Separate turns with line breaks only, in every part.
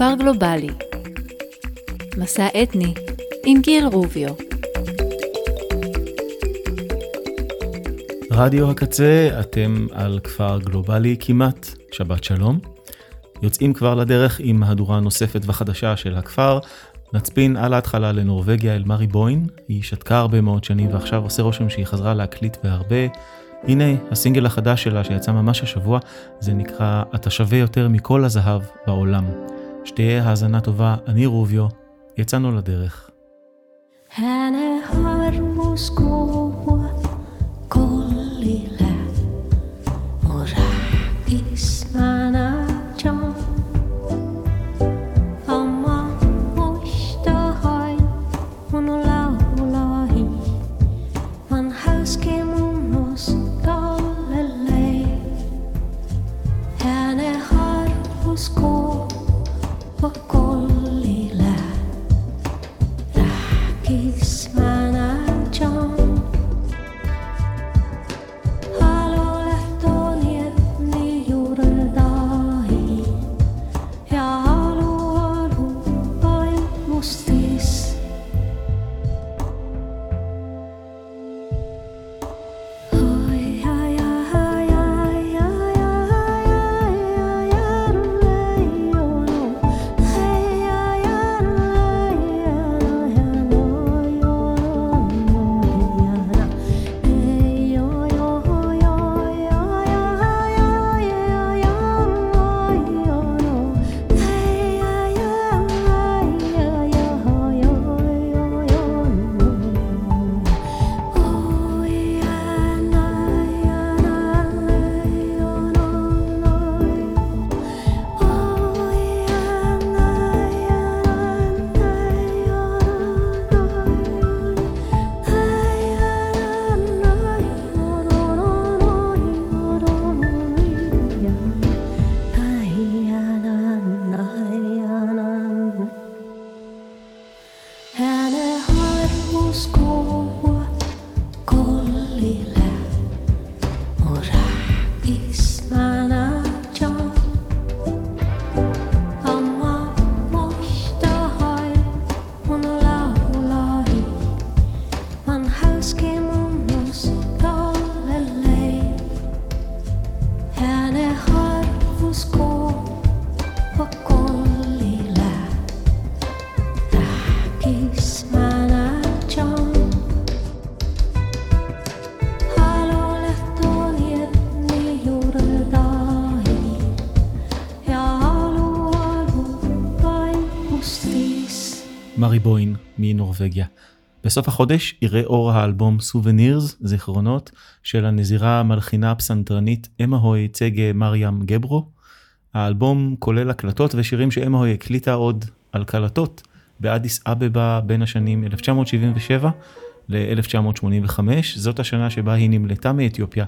כפר גלובלי מסע אתני עם גיל רוביו
רדיו הקצה, אתם על כפר גלובלי כמעט, שבת שלום. יוצאים כבר לדרך עם מהדורה נוספת וחדשה של הכפר. נצפין על ההתחלה לנורבגיה אל מרי בוין, היא שתקה הרבה מאוד שנים ועכשיו עושה רושם שהיא חזרה להקליט בהרבה. הנה הסינגל החדש שלה שיצא ממש השבוע, זה נקרא "אתה שווה יותר מכל הזהב בעולם". שתהיה האזנה טובה, אני רוביו, יצאנו לדרך.
Hänen
מרי בוין מנורבגיה. בסוף החודש יראה אור האלבום סובנירס, זיכרונות, של הנזירה המלחינה הפסנתרנית אמהוי צגה מריאם גברו. האלבום כולל הקלטות ושירים שאמהוי הקליטה עוד על קלטות באדיס אבבה בין השנים 1977 ל-1985. זאת השנה שבה היא נמלטה מאתיופיה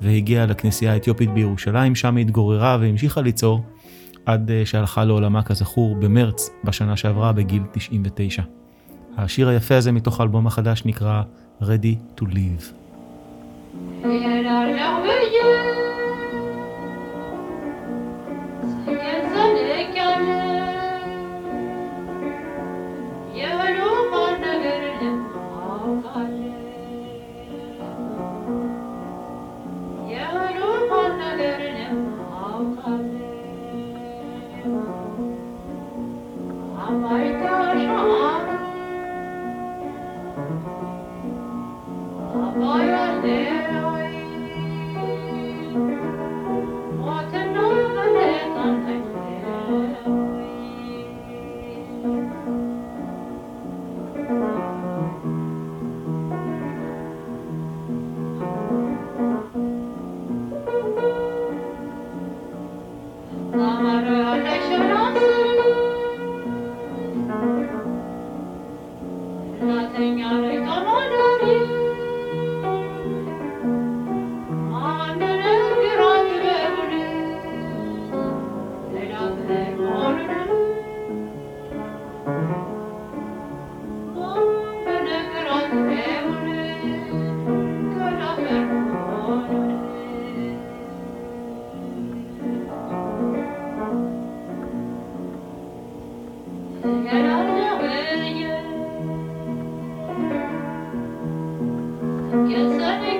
והגיעה לכנסייה האתיופית בירושלים, שם היא התגוררה והמשיכה ליצור עד אה, שהלכה לעולמה כזכור במרץ בשנה שעברה בגיל 99. השיר היפה הזה מתוך האלבום החדש נקרא Ready to Live.
C'est Yes, I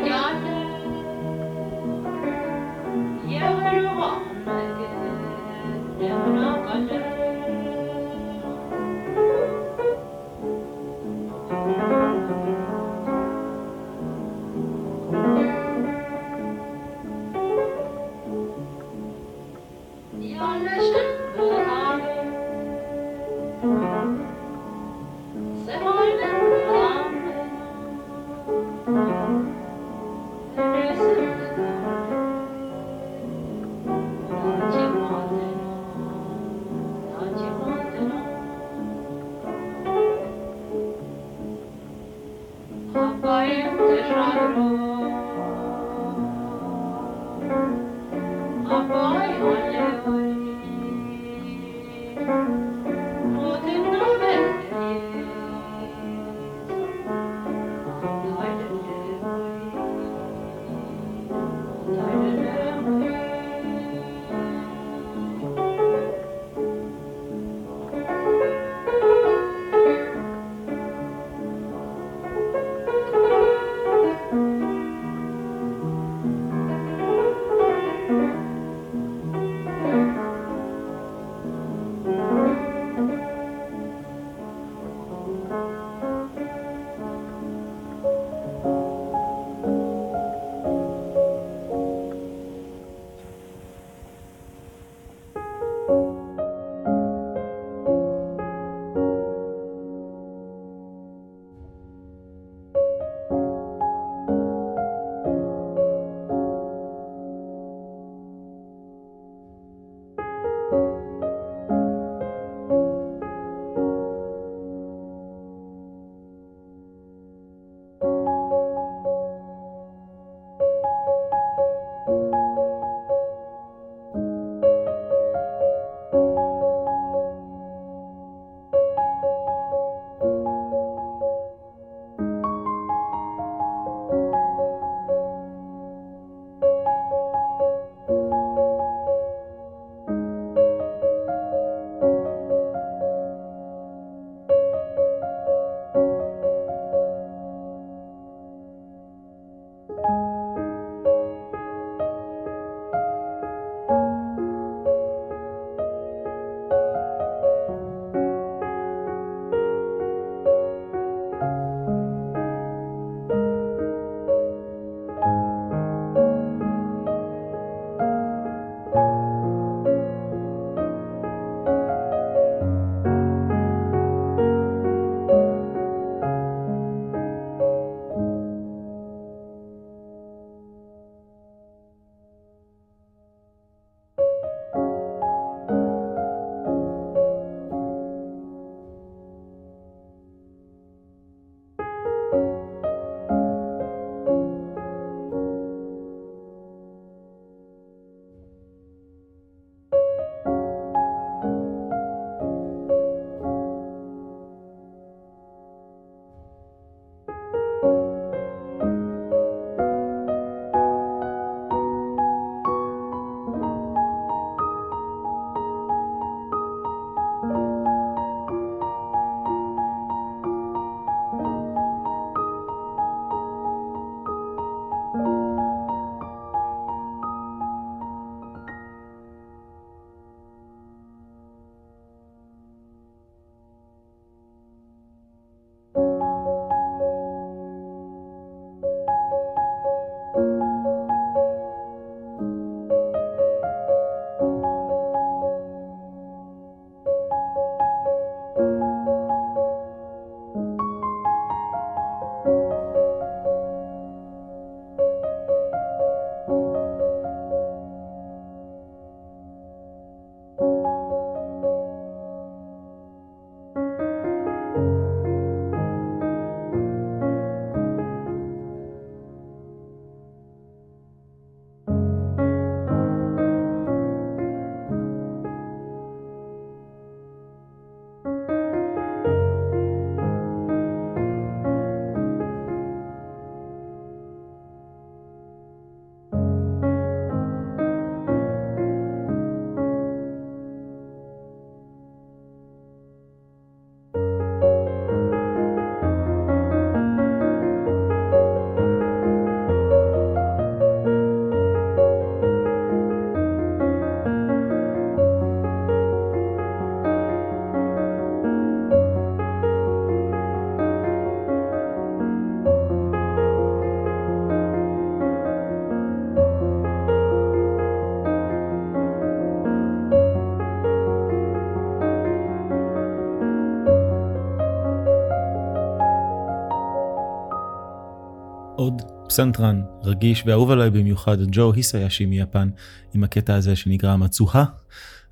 פסנתרן רגיש ואהוב עליי במיוחד, ג'ו היסאיאשי מיפן, עם הקטע הזה שנקרא מצוהה.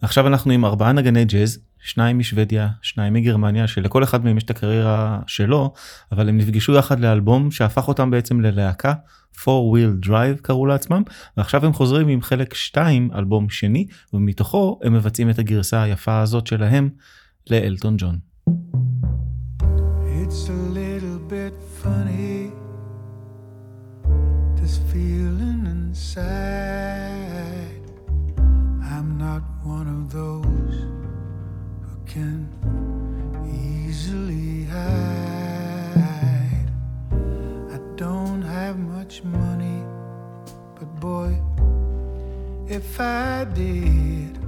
עכשיו אנחנו עם ארבעה נגני ג'אז, שניים משוודיה, שניים מגרמניה, שלכל אחד מהם יש את הקריירה שלו, אבל הם נפגשו יחד לאלבום שהפך אותם בעצם ללהקה, 4 Wheel Drive קראו לעצמם, ועכשיו הם חוזרים עם חלק 2, אלבום שני, ומתוכו הם מבצעים את הגרסה היפה הזאת שלהם לאלטון ג'ון.
It's a little bit funny, feeling inside. I'm not one of those who can easily hide. I don't have much money, but boy, if I did.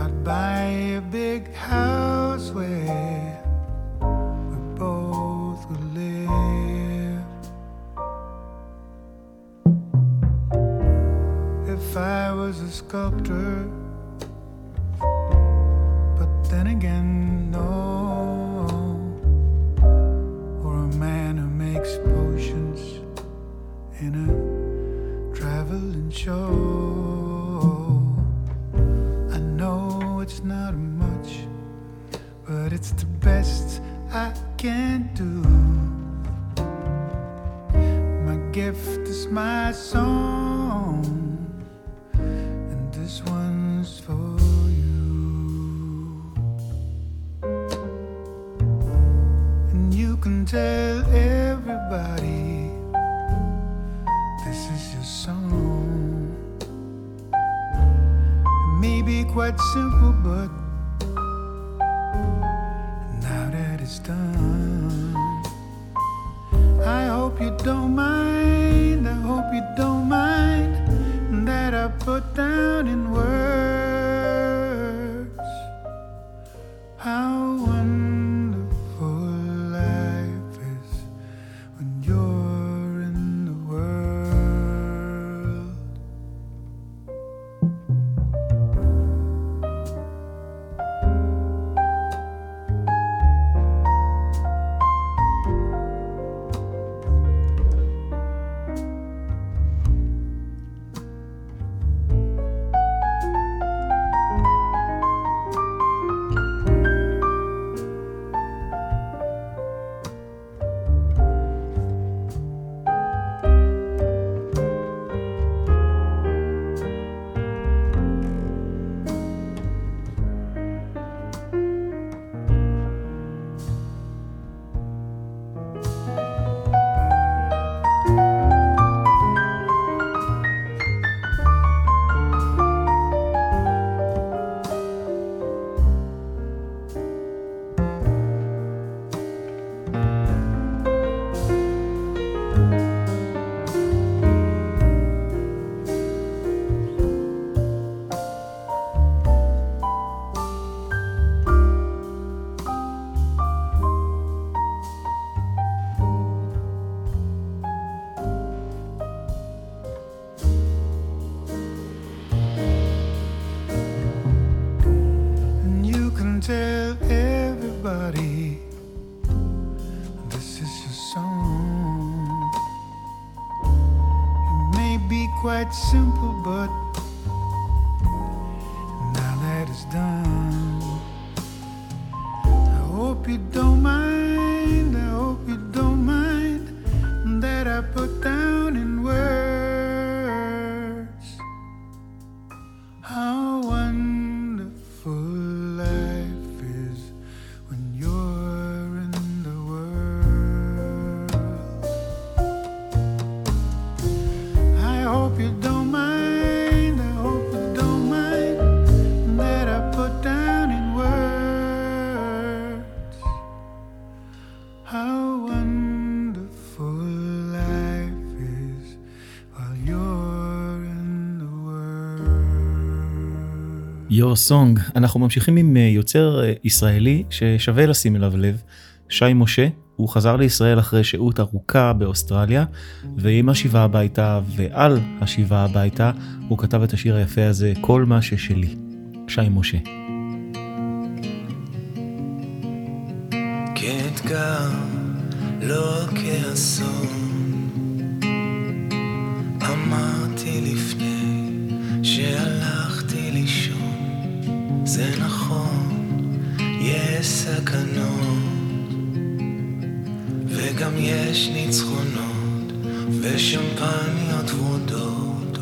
I'd buy a big house where I was a sculptor, but then again, no. Or a man who makes potions in a traveling show. I know it's not much, but it's the best I can do. My gift is my song, And tell everybody this is your song. It may be quite simple, but now that it's done, I hope you don't mind. I hope you don't mind that I put down in words simple, but
Your Song, אנחנו ממשיכים עם אה, יוצר אה, ישראלי ששווה לשים אליו לב, שי משה, הוא חזר לישראל אחרי שהות ארוכה באוסטרליה, ועם השיבה הביתה ועל השיבה הביתה, הוא כתב את השיר היפה הזה, כל מה ששלי. שי משה.
כאתגר לא שהלכתי לישון, זה נכון, יש סכנות, וגם יש ניצחונות, ושמפניות ורודות.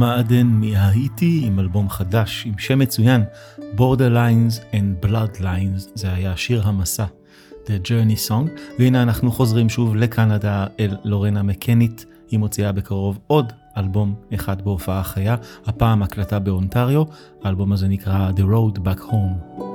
אדמה עדן מההיטי עם אלבום חדש עם שם מצוין, Borderlines and Bloodlines, זה היה שיר המסע, The Journey Song, והנה אנחנו חוזרים שוב לקנדה אל לורנה מקנית, היא מוציאה בקרוב עוד אלבום אחד בהופעה חיה, הפעם הקלטה באונטריו, האלבום הזה נקרא The Road Back Home.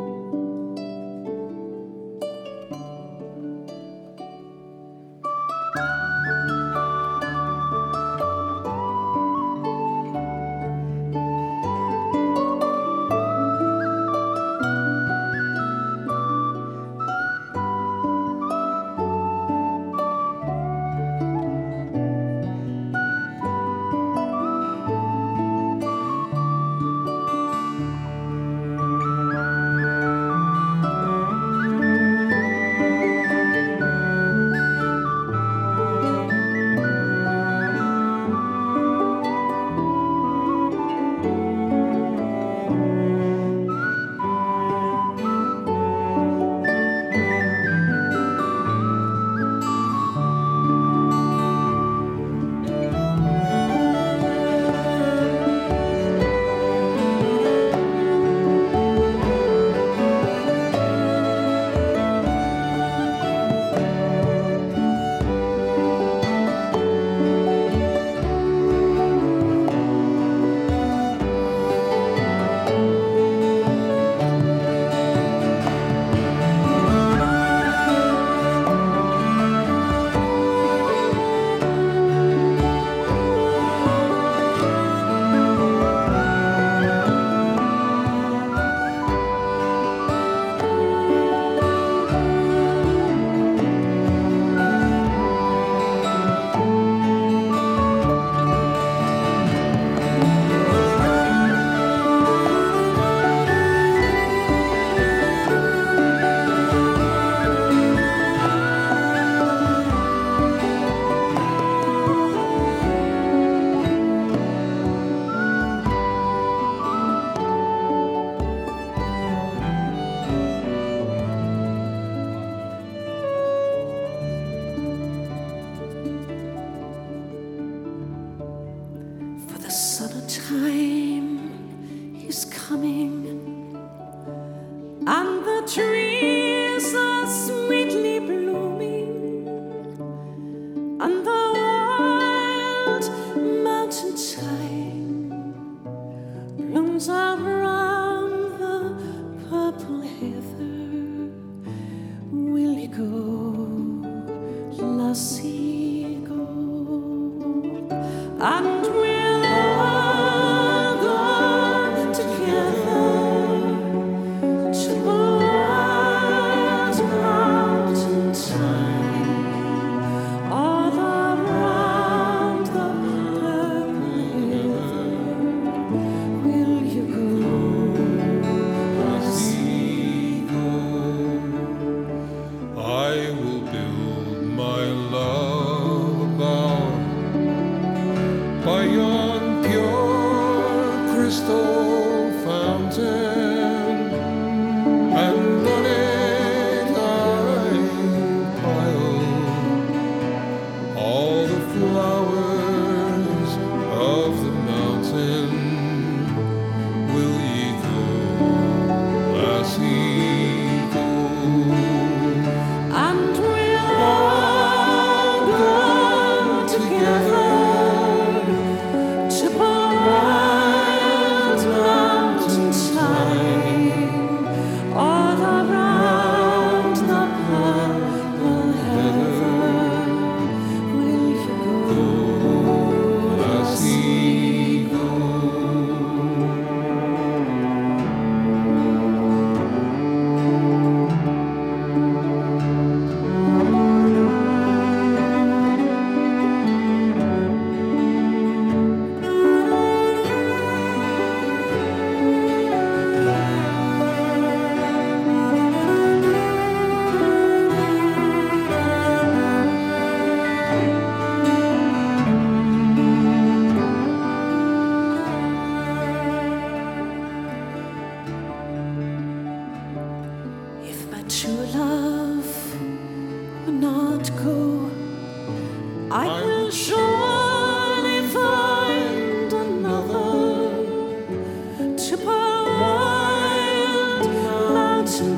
To our wild mountain.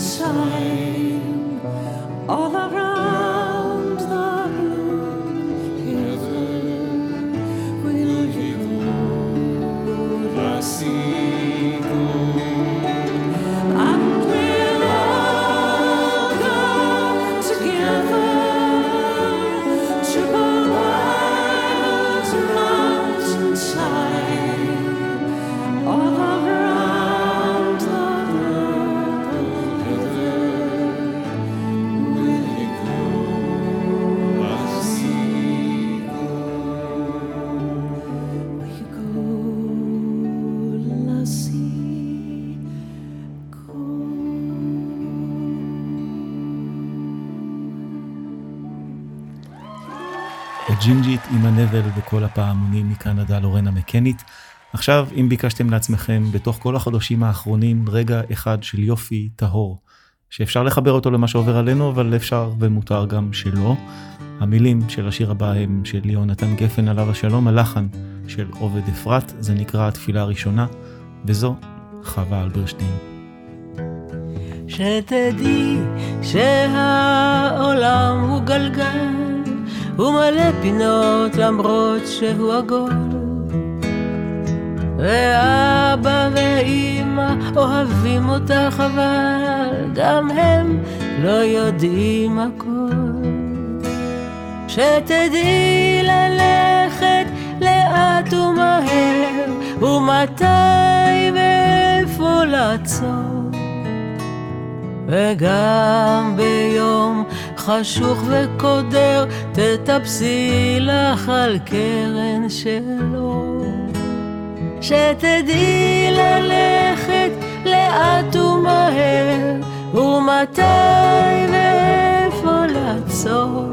All
our עם הנבל וכל הפעמונים מקנדה לורנה מקנית. עכשיו, אם ביקשתם לעצמכם בתוך כל החודשים האחרונים רגע אחד של יופי טהור, שאפשר לחבר אותו למה שעובר עלינו, אבל אפשר ומותר גם שלא. המילים של השיר הבא הם של יהונתן גפן עליו השלום, הלחן של עובד אפרת, זה נקרא התפילה הראשונה, וזו חווה אלברשטיין.
שתדעי שהעולם הוא גלגל, הוא מלא פינות למרות שהוא עגול. ואבא ואימא אוהבים אותך אבל גם הם לא יודעים הכל. שתדעי ללכת לאט ומהר ומתי ואיפה לעצור. וגם ביום חשוך וקודר תטפסי לך על קרן שלו. שתדעי ללכת לאט ומהר ומתי ואיפה לעצור.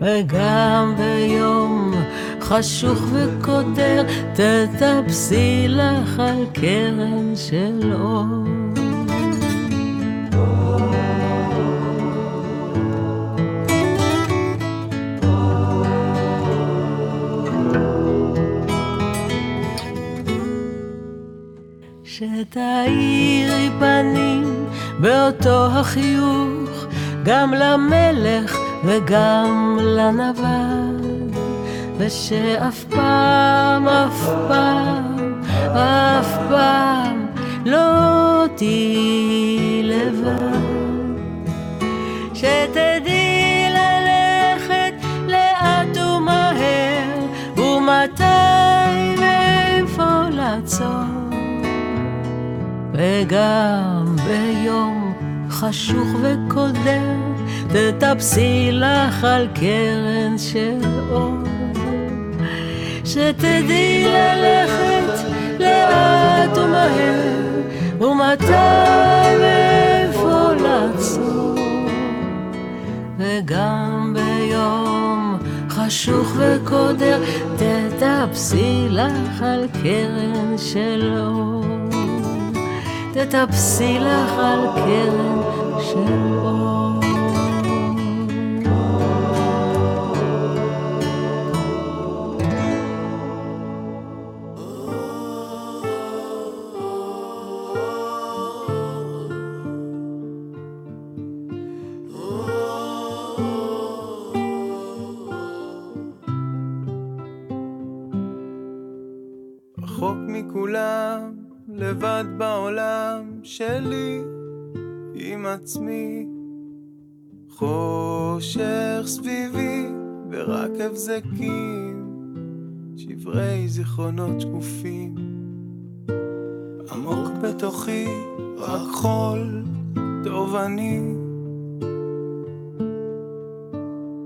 וגם ביום חשוך וקודר תטפסי לך על קרן של אור. שתאירי פנים באותו החיוך גם למלך וגם לנבל ושאף פעם, אף פעם, אף פעם לא תהיי לבד. שתדעי וגם ביום חשוך וקודר תטפסי לך על קרן של אור. שתדעי ללכת לאט ומהר ומתי ואיפה לעצור. וגם ביום חשוך וקודר תטפסי לך על קרן של אור תטפסי לך על קרן של אור.
לבד בעולם שלי, עם עצמי. חושך סביבי, ורק הבזקים, שברי זיכרונות שקופים. עמוק בתוכי, רק חול, טוב אני.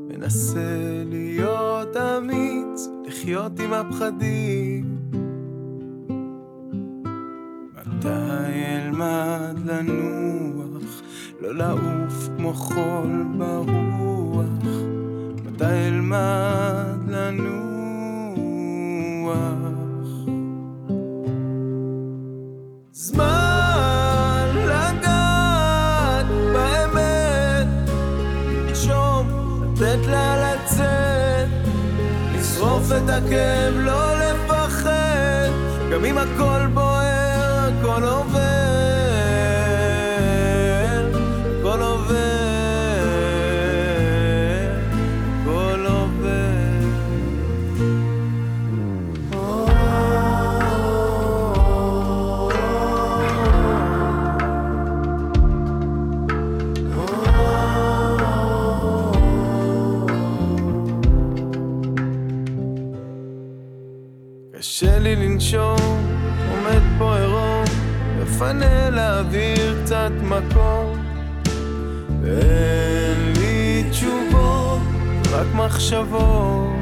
מנסה להיות אמיץ, לחיות עם הפחדים. לנוח, לא לעוף כמו חול ברוח? מתי אלמד לנוח? זמן לגעת באמת, לנשום, לתת לה לצאת, לשרוף את הכאב, לא לפחד, גם אם הכל מחשבות.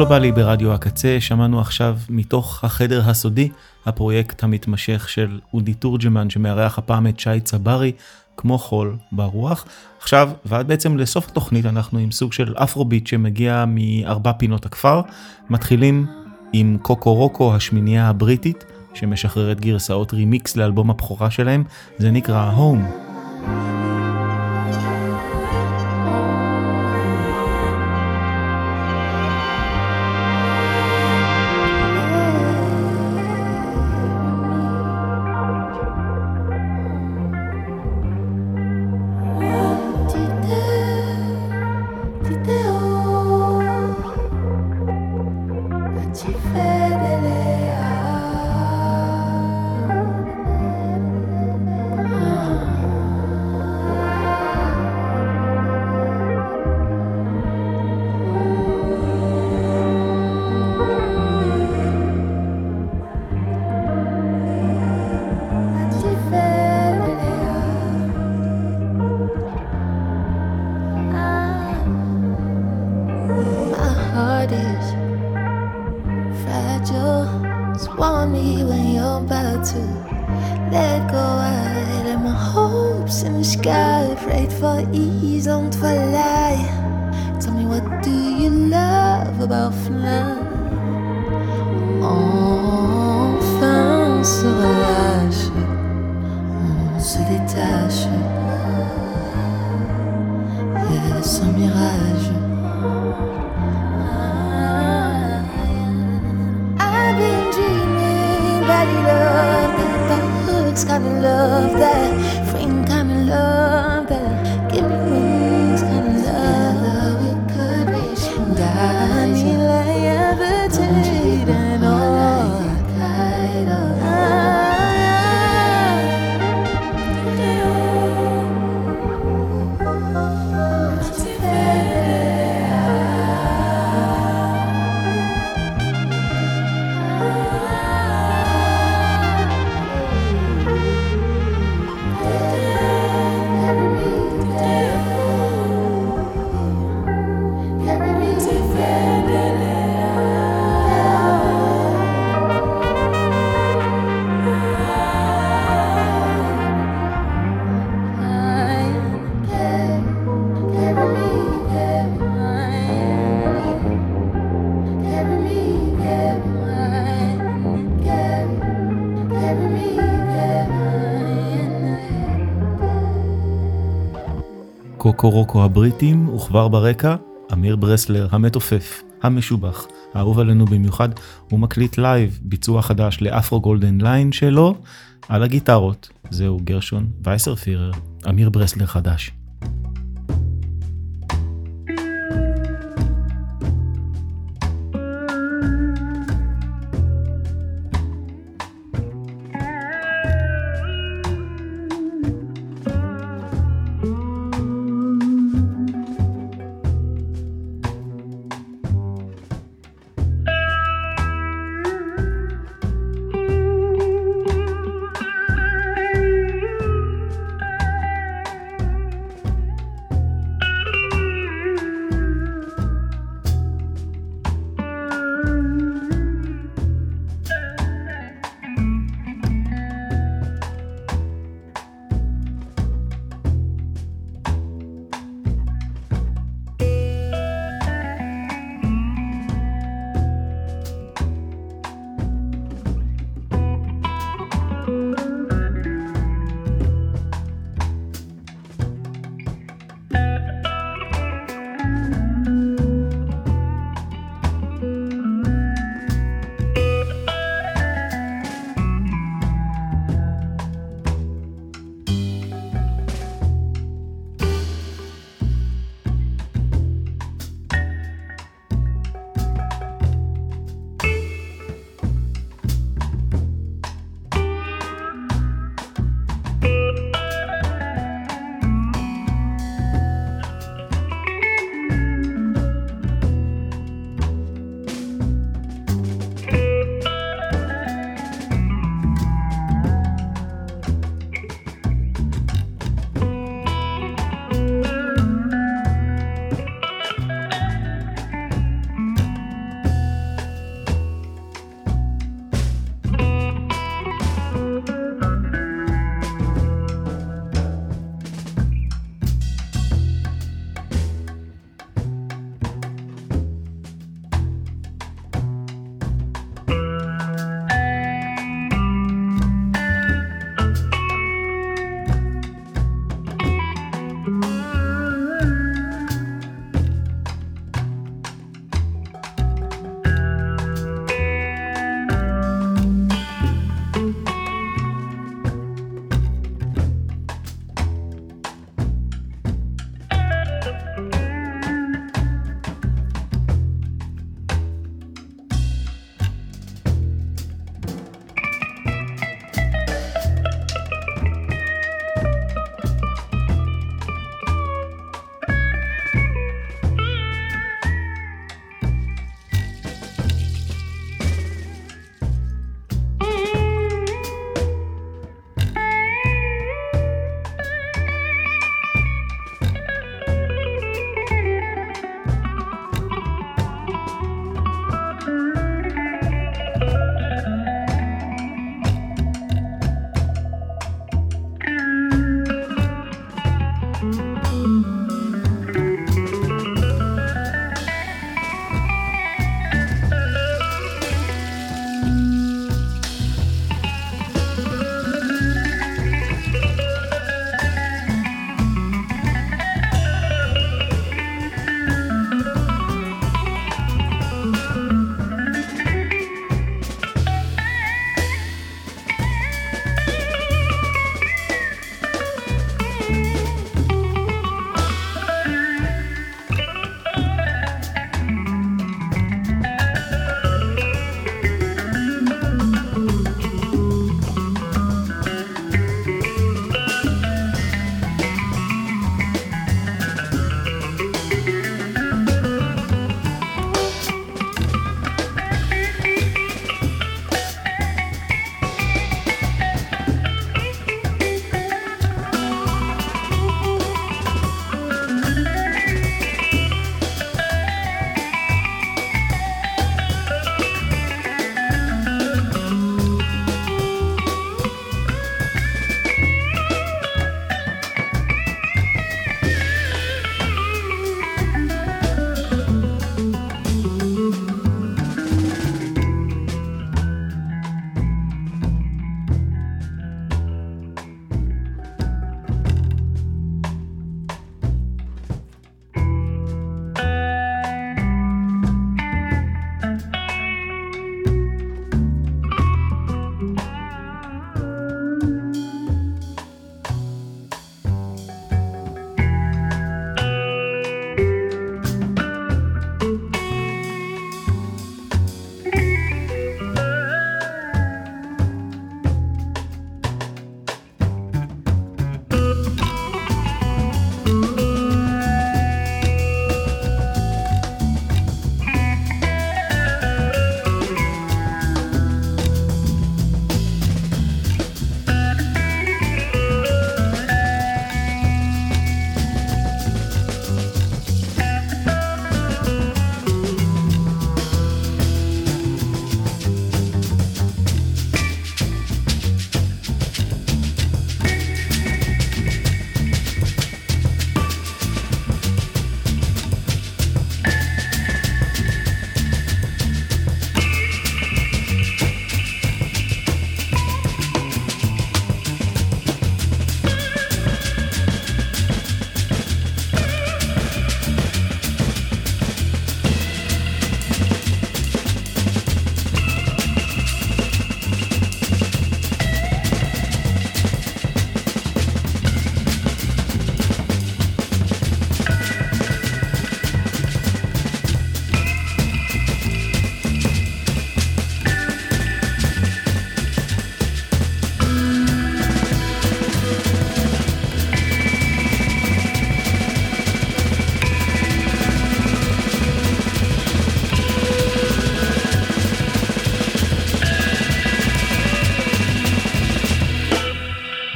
גלובלי ברדיו הקצה, שמענו עכשיו מתוך החדר הסודי, הפרויקט המתמשך של אודי תורג'מן שמארח הפעם את שי צברי, כמו חול ברוח. עכשיו, ועד בעצם לסוף התוכנית אנחנו עם סוג של אפרוביט שמגיע מארבע פינות הכפר. מתחילים עם קוקו רוקו השמינייה הבריטית, שמשחררת גרסאות רימיקס לאלבום הבכורה שלהם, זה נקרא הום. קוקורוקו הבריטים, וכבר ברקע, אמיר ברסלר המתופף, המשובח, האהוב עלינו במיוחד, הוא מקליט לייב ביצוע חדש ל Afro Golden Line שלו על הגיטרות. זהו גרשון וייסרפירר, אמיר ברסלר חדש.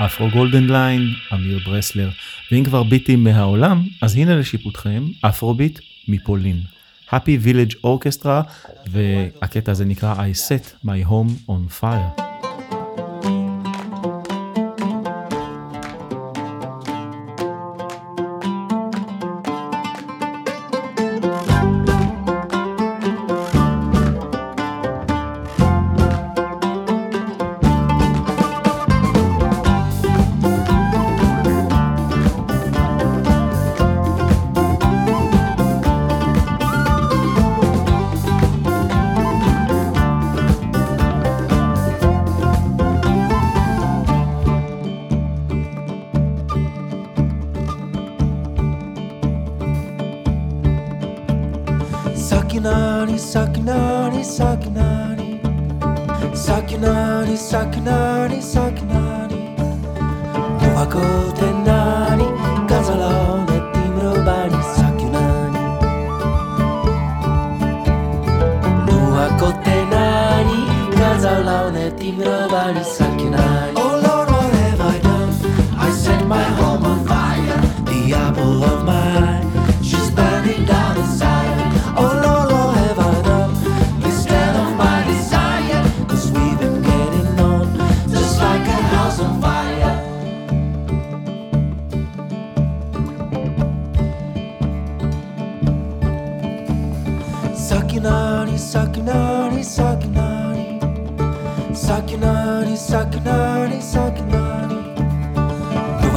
Afro Golden Line, אמיר ברסלר. ואם כבר ביטים מהעולם, אז הנה לשיפוטכם, אפרוביט מפולין. Happy Village Orchestra, והקטע הזה נקרא I set my home on fire.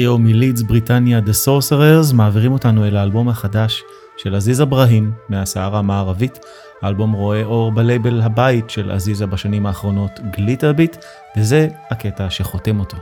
הטריו מלידס בריטניה The Sorcerers מעבירים אותנו אל האלבום החדש של עזיז אברהים מהסערה המערבית. האלבום רואה אור בלייבל הבית של עזיזה בשנים האחרונות גליטר ביט, וזה הקטע שחותם אותו.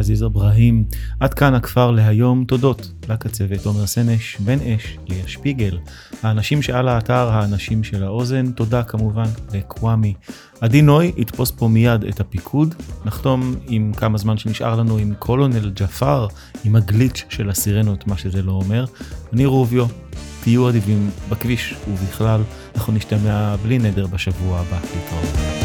עזיז אברהים. עד כאן הכפר להיום, תודות לקצבת עומר סנש, בן אש, ליה שפיגל, האנשים שעל האתר, האנשים של האוזן, תודה כמובן לקוואמי. עדי נוי יתפוס פה מיד את הפיקוד, נחתום עם כמה זמן שנשאר לנו עם קולונל ג'פר, עם הגליץ' של הסירנות, מה שזה לא אומר. אני רוביו,
תהיו אדיבים בכביש ובכלל, אנחנו נשתמע בלי נדר בשבוע הבא. להתראות.